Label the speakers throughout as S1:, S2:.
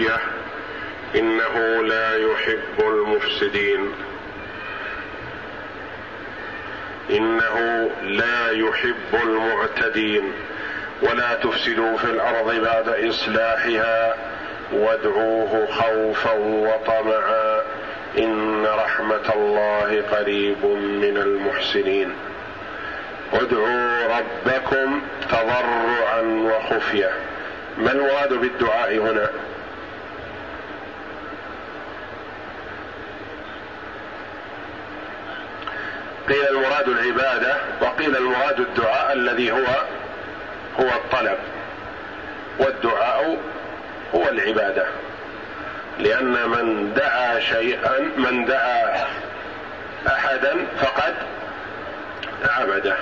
S1: وخفيه إنه لا يحب المفسدين. إنه لا يحب المعتدين. ولا تفسدوا في الأرض بعد إصلاحها وادعوه خوفا وطمعا. إن رحمة الله قريب من المحسنين. ادعوا ربكم تضرعا وخفية. ما المراد بالدعاء هنا؟ قيل المراد العبادة وقيل المراد الدعاء الذي هو هو الطلب. والدعاء هو العبادة. لأن من دعا شيئا من دعا احدا فقد عبده.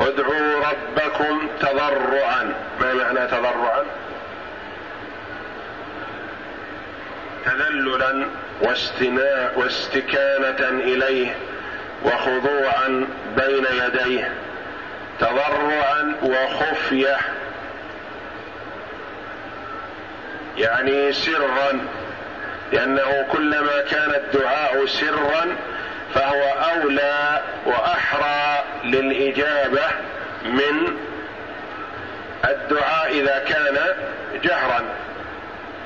S1: ادعوا ربكم تضرعا. ما معنى تضرعا؟ تذللا واستناء واستكانة إليه وخضوعا بين يديه تضرعا وخفية. يعني سرا لأنه كلما كان الدعاء سرا فهو أولى وأحرى للإجابة من الدعاء إذا كان جهرا.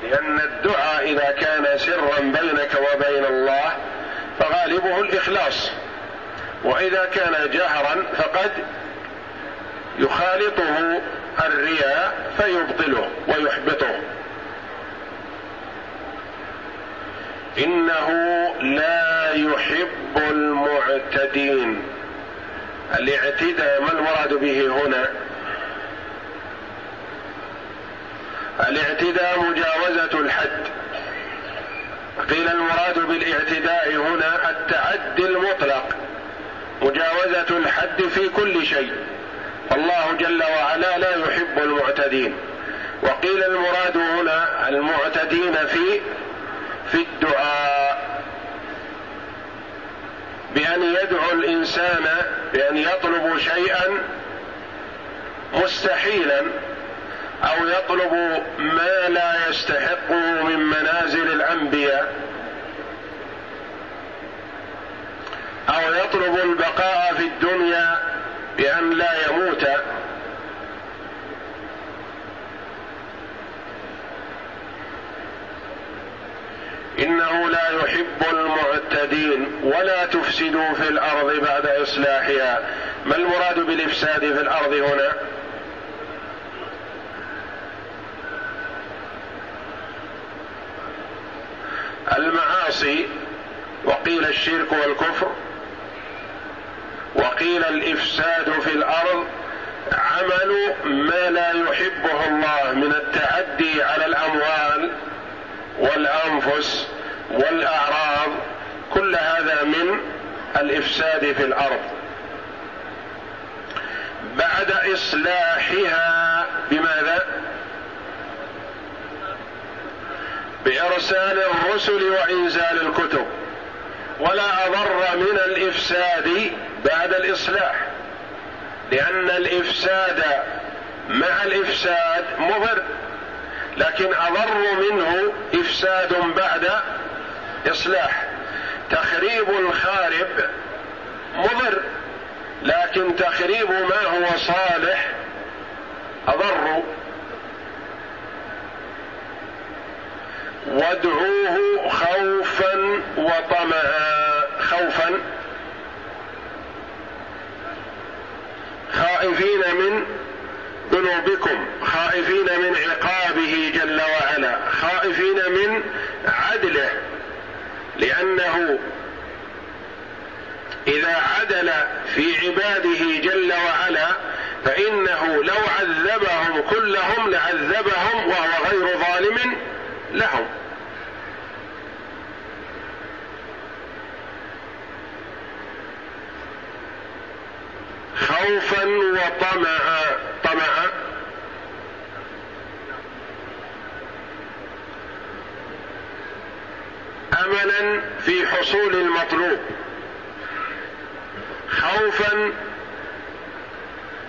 S1: لأن الدعاء إذا كان سرا بينك وبين الله فغالبه الإخلاص. وإذا كان جهرا فقد يخالطه الرياء فيبطله ويحبطه. إنه لا يحب المعتدين. الاعتداء ما المراد به هنا؟ الاعتداء مجاوزة الحد. قيل المراد بالاعتداء هنا التعدي المطلق مجاوزة الحد في كل شيء. الله جل وعلا لا يحب المعتدين. وقيل المراد هنا المعتدين في في الدعاء. بأن يدعو الإنسان بأن يطلب شيئا مستحيلا أو يطلب ما لا يستحقه من منازل الأنبياء. أو يطلب البقاء في الدنيا بأن لا يموت. إنه لا يحب المعتدين ولا تفسدوا في الأرض بعد إصلاحها. ما المراد بالإفساد في الأرض هنا؟ المعاصي وقيل الشرك والكفر وقيل الإفساد في الأرض عمل ما لا يحبه الله من التعدي على الأموال والأنفس والأعراض كل هذا من الإفساد في الأرض بعد إصلاحها بماذا؟ بأرسال الرسل وإنزال الكتب ولا أضر من الإفساد بعد الإصلاح لأن الإفساد مع الإفساد مضر لكن أضر منه إفساد بعد إصلاح. تخريب الخارب مضر لكن تخريب ما هو صالح أضر. وادعوه خوفا وطمعا خوفا. خائفين من ذنوبكم خائفين من عقابه جل وعلا خائفين من عدله لأنه إذا عدل في عباده جل وعلا فإنه لو عذبهم كلهم لعذبهم وهو غير ظالم لهم. وطمعا طمعا املا في حصول المطلوب. خوفا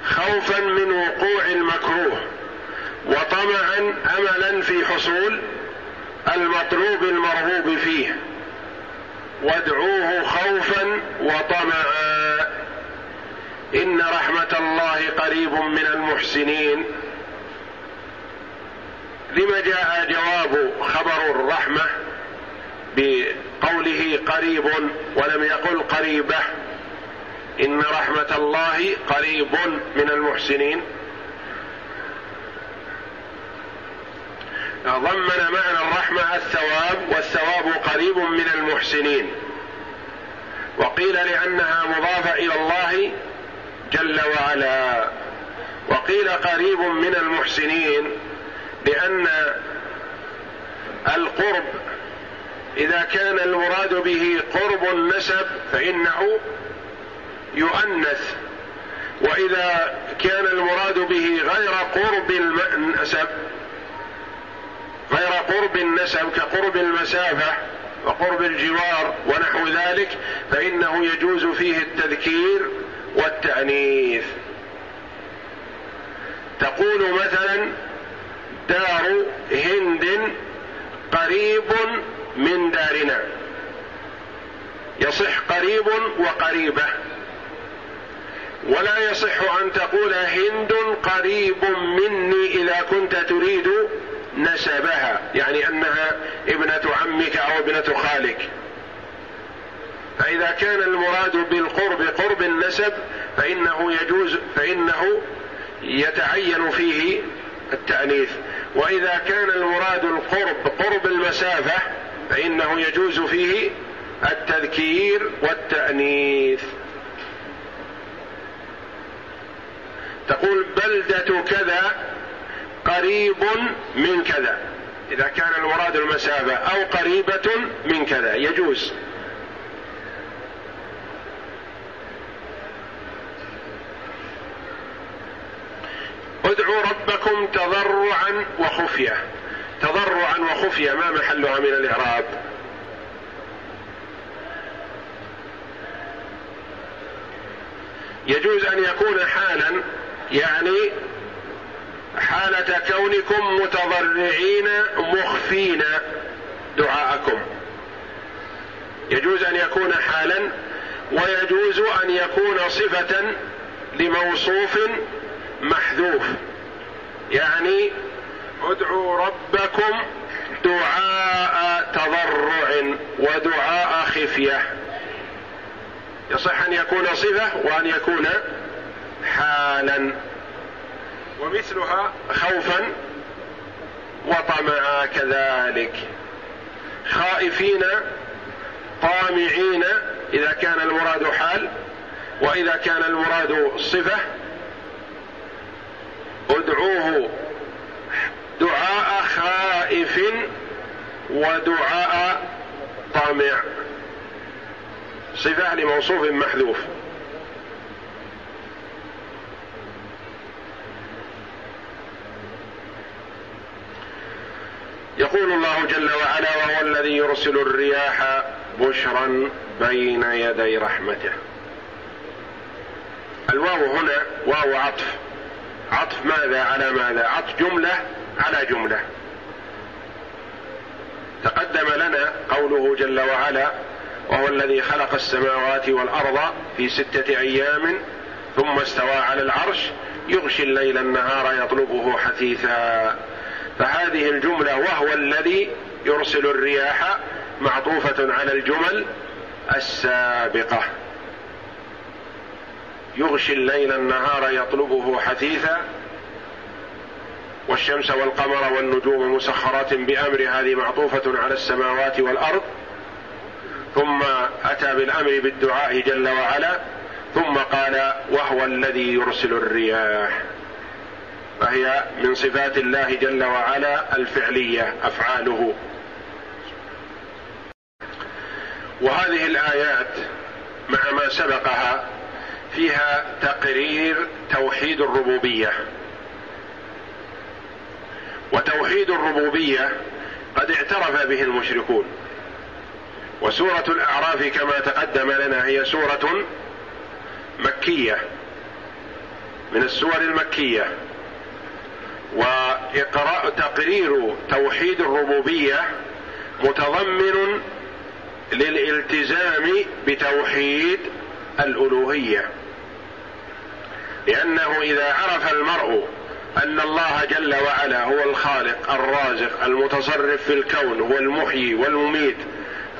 S1: خوفا من وقوع المكروه. وطمعا املا في حصول المطلوب المرغوب فيه. وادعوه خوفا وطمعا إن رحمة الله قريب من المحسنين. لما جاء جواب خبر الرحمة بقوله قريب ولم يقل قريبة إن رحمة الله قريب من المحسنين. ضمن معنى الرحمة الثواب والثواب قريب من المحسنين. وقيل لأنها مضافة إلى الله جل وعلا. وقيل قريب من المحسنين لأن القرب إذا كان المراد به قرب النسب فإنه يؤنث. وإذا كان المراد به غير قرب النسب غير قرب النسب كقرب المسافة وقرب الجوار ونحو ذلك فإنه يجوز فيه التذكير والتانيث تقول مثلا دار هند قريب من دارنا. يصح قريب وقريبة. ولا يصح أن تقول هند قريب مني إذا كنت تريد نسبها يعني أنها ابنة عمك أو ابنة خالك. فإذا كان المراد بالقرب قرب النسب فإنه يجوز فإنه يتعين فيه التأنيث. وإذا كان المراد القرب قرب المسافة فإنه يجوز فيه التذكير والتأنيث. تقول بلدة كذا قريب من كذا. إذا كان المراد المسافة أو قريبة من كذا يجوز. ادعوا ربكم تضرعا وخفية. تضرعا وخفية ما محلها من الإعراب. يجوز أن يكون حالا يعني حالة كونكم متضرعين مخفين دعاءكم. يجوز أن يكون حالا ويجوز أن يكون صفة لموصوف محذوف. يعني ادعوا ربكم دعاء تضرع ودعاء خفية. يصح أن يكون صفة وأن يكون حالا. ومثلها خوفا وطمعا كذلك. خائفين طامعين إذا كان المراد حال وإذا كان المراد صفة ادعوه. دعاء خائف ودعاء طامع. صفة لموصوف محذوف. يقول الله جل وعلا وهو الذي يرسل الرياح بشرا بين يدي رحمته. الواو هنا واو عطف. عطف ماذا على ماذا؟ عطف جملة على جملة. تقدم لنا قوله جل وعلا وهو الذي خلق السماوات والأرض في ستة أيام ثم استوى على العرش يغشي الليل النهار يطلبه حثيثا. فهذه الجملة وهو الذي يرسل الرياح معطوفة على الجمل السابقة. يغشي الليل النهار يطلبه حثيثا والشمس والقمر والنجوم مسخرات بأمر هذه معطوفة على السماوات والأرض ثم أتى بالأمر بالدعاء جل وعلا ثم قال وهو الذي يرسل الرياح فهي من صفات الله جل وعلا الفعلية أفعاله. وهذه الآيات مع ما سبقها فيها تقرير توحيد الربوبية. وتوحيد الربوبية قد اعترف به المشركون. وسورة الأعراف كما تقدم لنا هي سورة مكية من السور المكية. وتقرير توحيد الربوبية متضمن للالتزام بتوحيد الألوهية. لأنه إذا عرف المرء أن الله جل وعلا هو الخالق الرازق المتصرف في الكون هو المحيي والمميت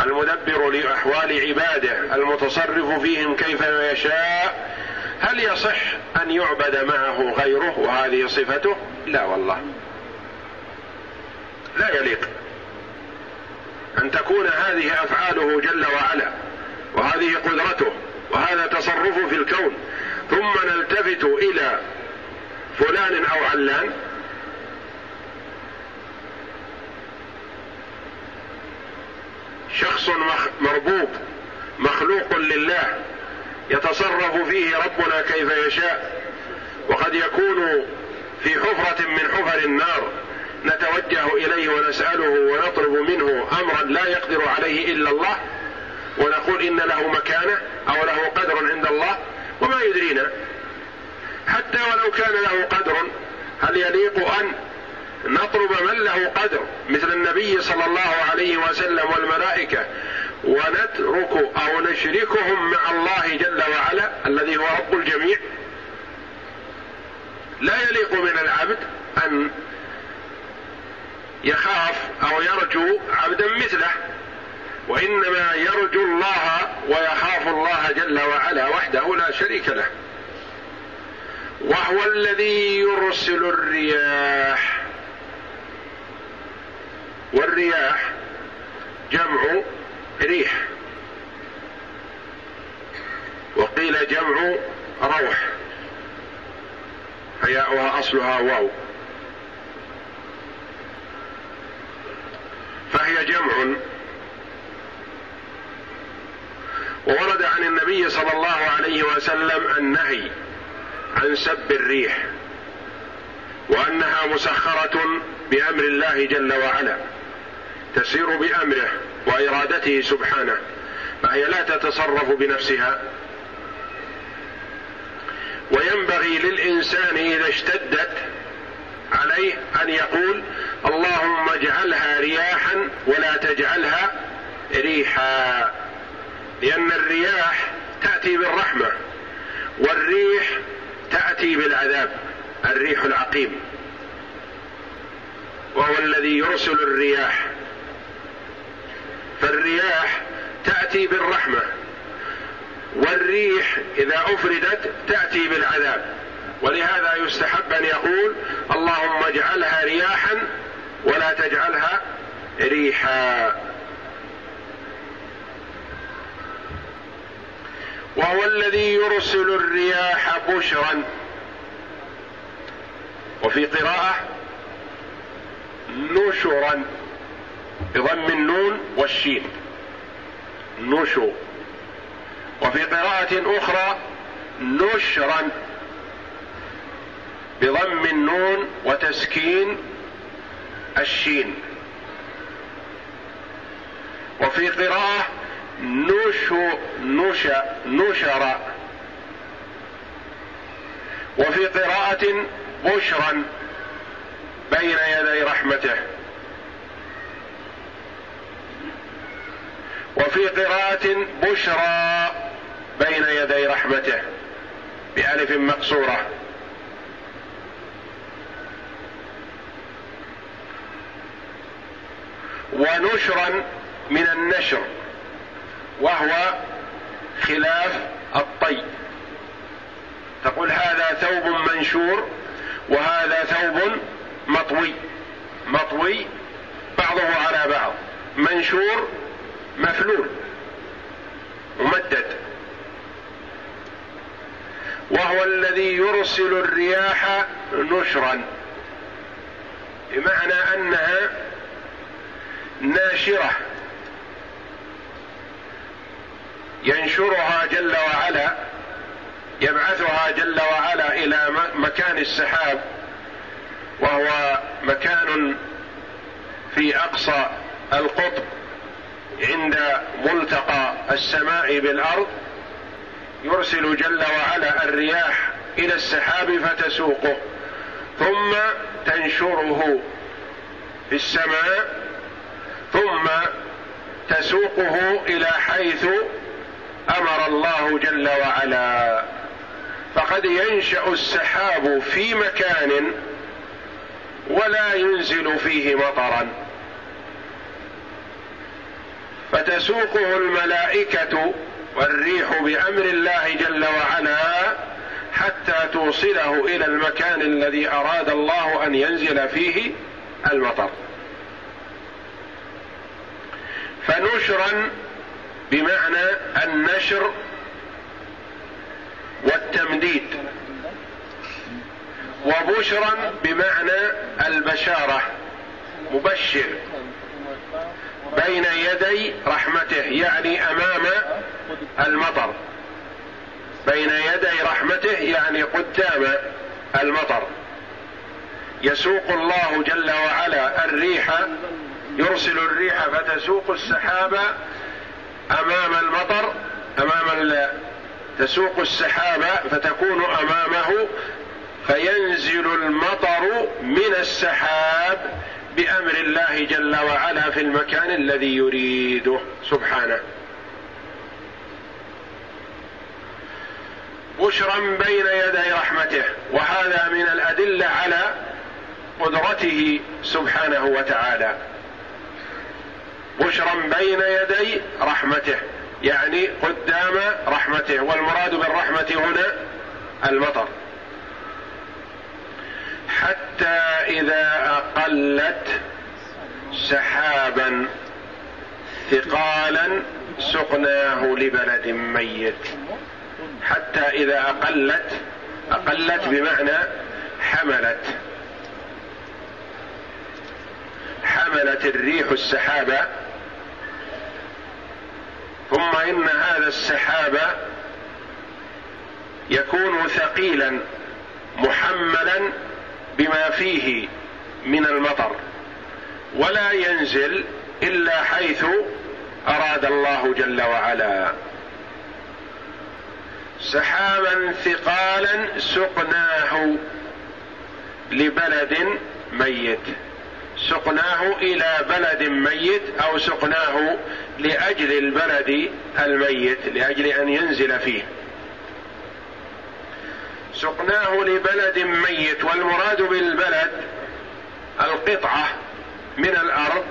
S1: المدبر لأحوال عباده المتصرف فيهم كيف يشاء هل يصح أن يعبد معه غيره وهذه صفته؟ لا والله. لا يليق. أن تكون هذه أفعاله جل وعلا وهذه قدرته وهذا تصرفه في الكون ثم نلتفت إلى فلان أو علان. شخص مربوب مخلوق لله يتصرف فيه ربنا كيف يشاء. وقد يكون في حفرة من حفر النار نتوجه إليه ونسأله ونطلب منه أمرا لا يقدر عليه إلا الله ونقول إن له مكانة أو له قدر عند الله. وما يدرينا. حتى ولو كان له قدر هل يليق أن نطلب من له قدر مثل النبي صلى الله عليه وسلم والملائكة ونترك أو نشركهم مع الله جل وعلا الذي هو رب الجميع؟ لا يليق من العبد أن يخاف أو يرجو عبدا مثله. وإنما يرجو الله ويخاف الله جل وعلا وحده لا شريك له. وهو الذي يرسل الرياح. والرياح جمع ريح. وقيل جمع روح. حياؤها اصلها واو. فهي جمع وورد عن النبي صلى الله عليه وسلم النهي عن سب الريح وأنها مسخرة بأمر الله جل وعلا تسير بأمره وإرادته سبحانه فهي لا تتصرف بنفسها. وينبغي للإنسان إذا اشتدت عليه أن يقول اللهم اجعلها رياحا ولا تجعلها ريحا. لأن الرياح تأتي بالرحمة والريح تأتي بالعذاب الريح العقيم. وهو الذي يرسل الرياح. فالرياح تأتي بالرحمة والريح إذا أفردت تأتي بالعذاب. ولهذا يستحب أن يقول اللهم اجعلها رياحا ولا تجعلها ريحا. وهو الذي يرسل الرياح بشرا. وفي قراءة نشرا بضم النون والشين. نشو وفي قراءة أخرى نشرا بضم النون وتسكين الشين. وفي قراءة نشو نش نشر وفي قراءة بشرا بين يدي رحمته. وفي قراءة بشرى بين يدي رحمته. بألف مقصورة. ونشرا من النشر. وهو خلاف الطي تقول هذا ثوب منشور وهذا ثوب مطوي. مطوي بعضه على بعض. منشور مفلول ممدد وهو الذي يرسل الرياح نشرا. بمعنى أنها ناشرة. ينشرها جل وعلا يبعثها جل وعلا إلى مكان السحاب وهو مكان في أقصى القطب عند ملتقى السماء بالأرض يرسل جل وعلا الرياح إلى السحاب فتسوقه ثم تنشره في السماء ثم تسوقه إلى حيث أمر الله جل وعلا. فقد ينشأ السحاب في مكان ولا ينزل فيه مطرا. فتسوقه الملائكة والريح بأمر الله جل وعلا حتى توصله إلى المكان الذي أراد الله أن ينزل فيه المطر. فنشرا بمعنى النشر والتمديد. وبشرا بمعنى البشارة. مبشر. بين يدي رحمته يعني أمام المطر. بين يدي رحمته يعني قدام المطر. يسوق الله جل وعلا الريح يرسل الريح فتسوق السحاب أمام المطر أمام تسوق السحاب فتكون أمامه فينزل المطر من السحاب بأمر الله جل وعلا في المكان الذي يريده. سبحانه. بشرا بين يدي رحمته وهذا من الأدلة على قدرته سبحانه وتعالى. بشرا بين يدي رحمته. يعني قدام رحمته. والمراد بالرحمة هنا المطر. حتى إذا أقلت سحابا ثقالا سقناه لبلد ميت. حتى إذا أقلت أقلت بمعنى حملت. حملت الريح السحابة ثم إن هذا السحاب يكون ثقيلا محملا بما فيه من المطر. ولا ينزل إلا حيث أراد الله جل وعلا. سحابا ثقالا سقناه لبلد ميت. سقناه إلى بلد ميت أو سقناه لأجل البلد الميت لأجل أن ينزل فيه. سقناه لبلد ميت والمراد بالبلد القطعة من الأرض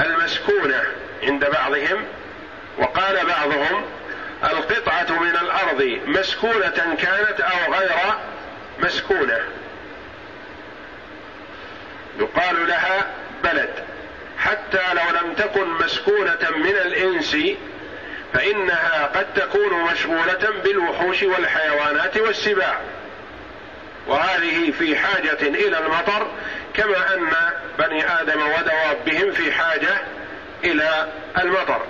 S1: المسكونة عند بعضهم وقال بعضهم القطعة من الأرض مسكونة كانت أو غير مسكونة. يقال لها بلد. حتى لو لم تكن مسكونة من الإنس فإنها قد تكون مشغوله بالوحوش والحيوانات والسباع. وهذه في حاجة إلى المطر كما أن بني آدم ودوابهم في حاجة إلى المطر.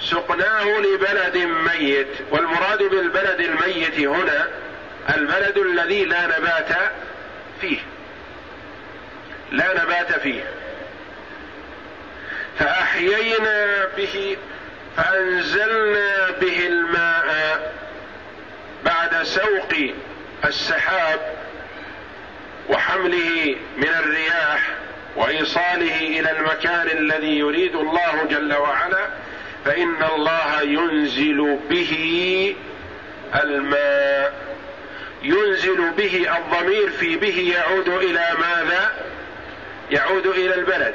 S1: سقناه لبلد ميت والمراد بالبلد الميت هنا البلد الذي لا نبات فيه. لا نبات فيه. فأحيينا به فأنزلنا به الماء بعد سوق السحاب وحمله من الرياح وإيصاله إلى المكان الذي يريد الله جل وعلا فإن الله ينزل به الماء. ينزل به الضمير في به يعود إلى ماذا؟ يعود إلى البلد.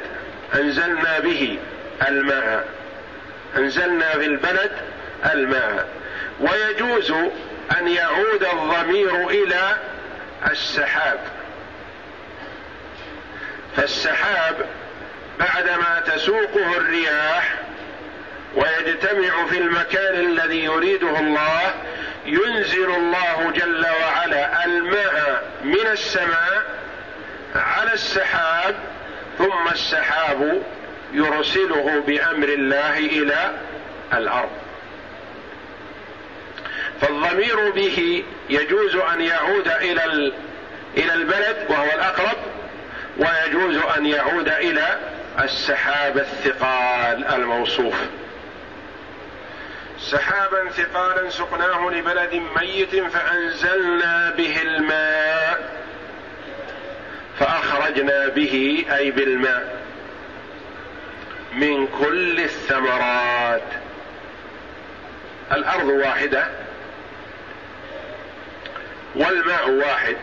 S1: أنزلنا به الماء. أنزلنا في البلد الماء. ويجوز أن يعود الضمير إلى السحاب. فالسحاب بعدما تسوقه الرياح ويجتمع في المكان الذي يريده الله ينزل الله جل وعلا الماء من السماء على السحاب ثم السحاب يرسله بأمر الله إلى الأرض. فالضمير به يجوز أن يعود إلى إلى البلد وهو الأقرب ويجوز أن يعود إلى السحاب الثقال الموصوف. سحابا ثقالا سقناه لبلد ميت فأنزلنا به الماء فأخرجنا به أي بالماء من كل الثمرات. الأرض واحدة والماء واحد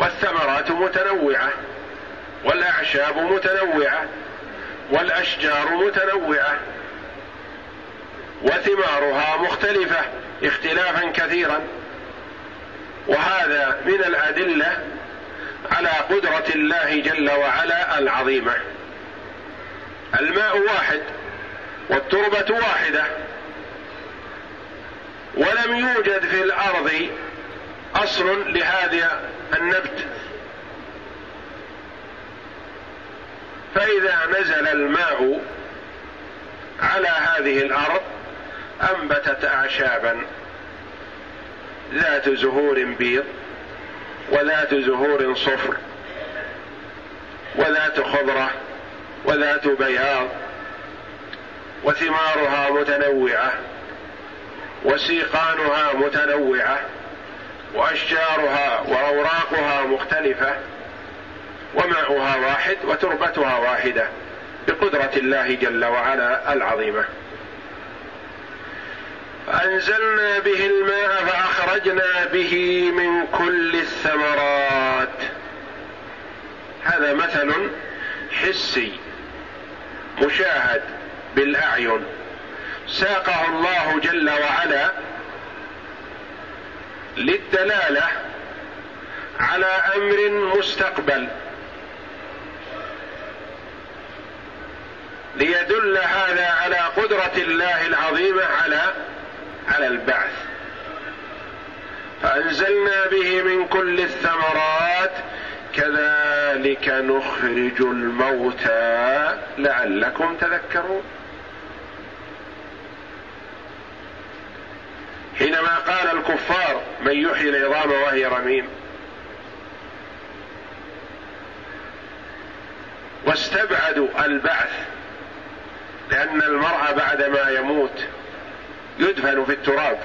S1: والثمرات متنوعة والأعشاب متنوعة والأشجار متنوعة وثمارها مختلفة اختلافا كثيرا. وهذا من الأدلة على قدرة الله جل وعلا العظيمة. الماء واحد والتربة واحدة. ولم يوجد في الأرض أصل لهذا النبت. فإذا نزل الماء على هذه الأرض أنبتت اعشابا ذات زهور بيض. وذات زهور صفر وذات خضرة وذات بياض وثمارها متنوعة وسيقانها متنوعة وأشجارها وأوراقها مختلفة وماؤها واحد وتربتها واحدة بقدرة الله جل وعلا العظيمة. فانزلنا به الماء فأخرجنا به من كل الثمرات. هذا مثل حسي مشاهد بالأعين. ساقه الله جل وعلا للدلالة على أمر مستقبل. ليدل هذا على قدرة الله العظيمه على البعث. فأنزلنا به من كل الثمرات كذلك نخرج الموتى. لعلكم تذكرون. حينما قال الكفار من يحيي العظام وهي رميم. واستبعدوا البعث لأن المرء بعدما يموت يدفن في التراب.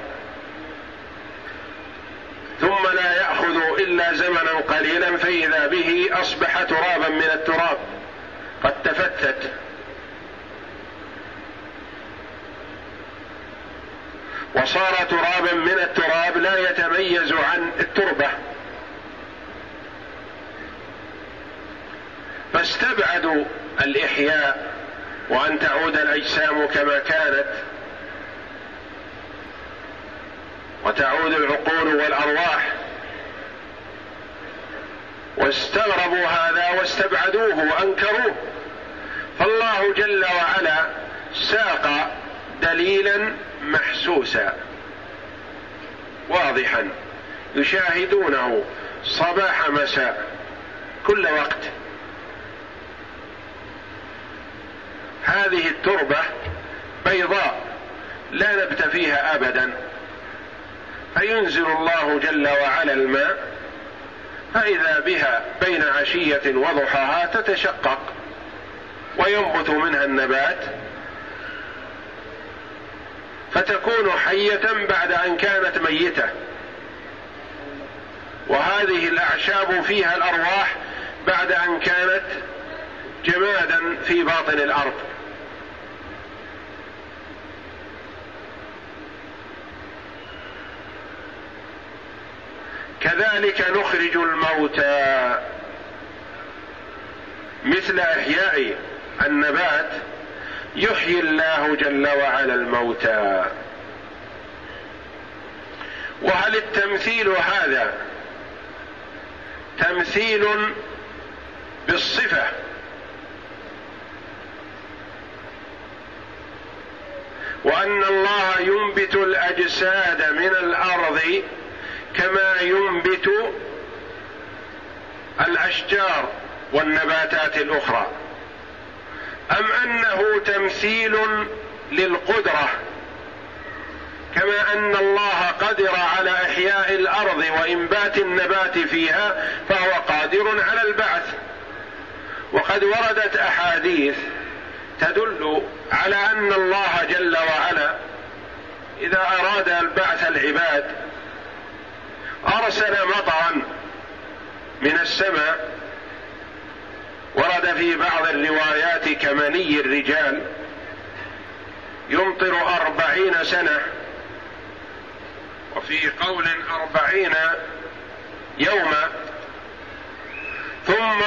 S1: ثم لا يأخذ إلا زمنا قليلا فإذا به أصبح ترابا من التراب. قد تفتت. وصار ترابا من التراب لا يتميز عن التربة. فاستبعدوا الإحياء وأن تعود الأجسام كما كانت. وتعود العقول والأرواح. واستغربوا هذا واستبعدوه وأنكروه. فالله جل وعلا ساق دليلا محسوسا. واضحا. يشاهدونه صباح مساء. كل وقت. هذه التربة بيضاء. لا نبت فيها ابدا. فينزل الله جل وعلا الماء فإذا بها بين عشية وضحاها تتشقق وينبت منها النبات فتكون حية بعد أن كانت ميتة. وهذه الأعشاب فيها الأرواح بعد أن كانت جمادا في باطن الأرض. كذلك نخرج الموتى. مثل إحياء النبات يحيي الله جل وعلا الموتى. وهل التمثيل هذا تمثيل بالصفة؟ وأن الله ينبت الأجساد من الأرض كما ينبت الأشجار والنباتات الأخرى. أم أنه تمثيل للقدرة كما أن الله قدر على إحياء الأرض وإنبات النبات فيها فهو قادر على البعث. وقد وردت أحاديث تدل على أن الله جل وعلا إذا أراد البعث العباد أرسل مطرا من السماء ورد في بعض الروايات كمني الرجال يمطر أربعين سنة وفي قول أربعين يوما ثم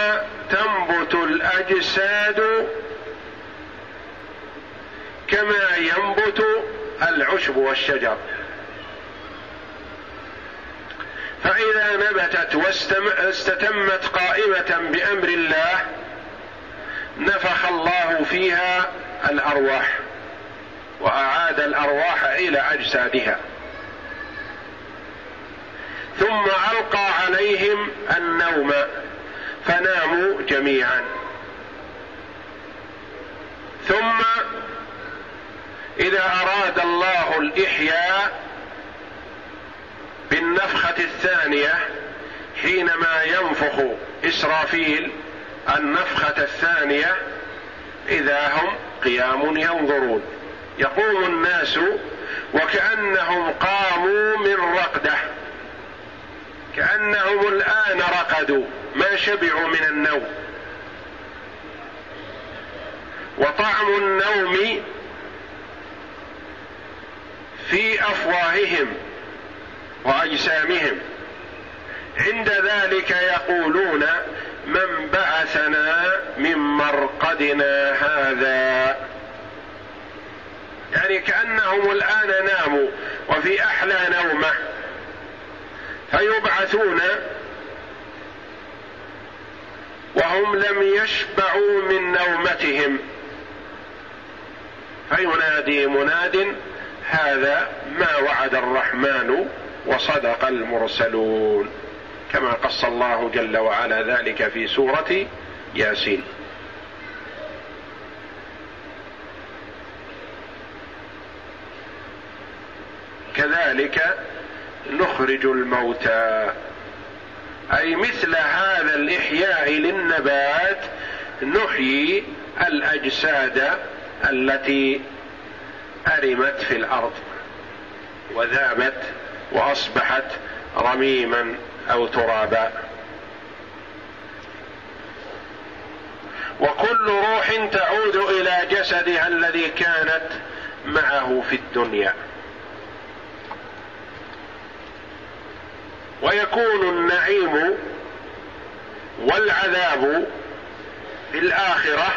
S1: تنبت الأجساد كما ينبت العشب والشجر. فإذا نبتت واستتمت قائمة بأمر الله نفخ الله فيها الأرواح وأعاد الأرواح إلى أجسادها. ثم ألقى عليهم النوم فناموا جميعا. ثم إذا أراد الله الإحياء بالنفخة الثانية حينما ينفخ إسرافيل النفخة الثانية إذا هم قيام ينظرون. يقوم الناس وكأنهم قاموا من رقدة. كأنهم الآن رقدوا ما شبعوا من النوم. وطعم النوم في أفواههم. وأجسامهم. عند ذلك يقولون من بعثنا من مرقدنا هذا. يعني كأنهم الآن ناموا وفي أحلى نومة. فيبعثون وهم لم يشبعوا من نومتهم. فينادي مناد هذا ما وعد الرحمن وصدق المرسلون. كما قص الله جل وعلا ذلك في سورة ياسين. كذلك نخرج الموتى. أي مثل هذا الإحياء للنبات نحيي الأجساد التي أرمت في الأرض وذابت وأصبحت رميما أو ترابا. وكل روح تعود إلى جسدها الذي كانت معه في الدنيا. ويكون النعيم والعذاب في الآخرة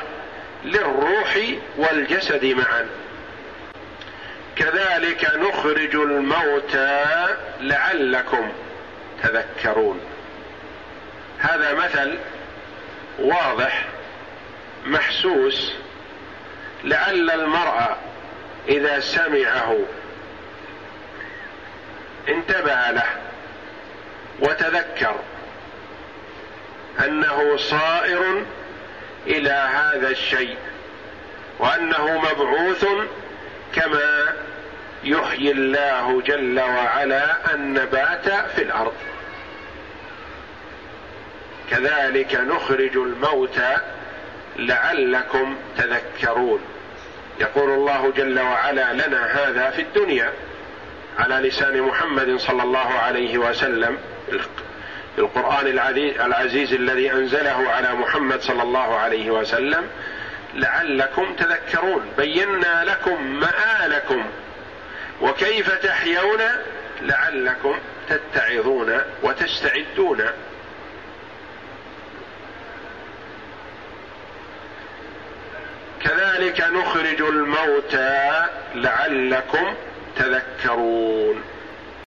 S1: للروح والجسد معا. كذلك نخرج الموتى لعلكم تذكرون. هذا مثل واضح محسوس لعل المرء إذا سمعه انتبه له وتذكر أنه صائر إلى هذا الشيء وأنه مبعوث كما يحيي الله جل وعلا النبات في الأرض. كذلك نخرج الموتى لعلكم تذكرون. يقول الله جل وعلا لنا هذا في الدنيا على لسان محمد صلى الله عليه وسلم. القرآن العزيز الذي أنزله على محمد صلى الله عليه وسلم. لعلكم تذكرون. بينا لكم مآلكم. وكيف تحيون لعلكم تتعظون وتستعدون؟ كذلك نخرج الموتى لعلكم تذكرون.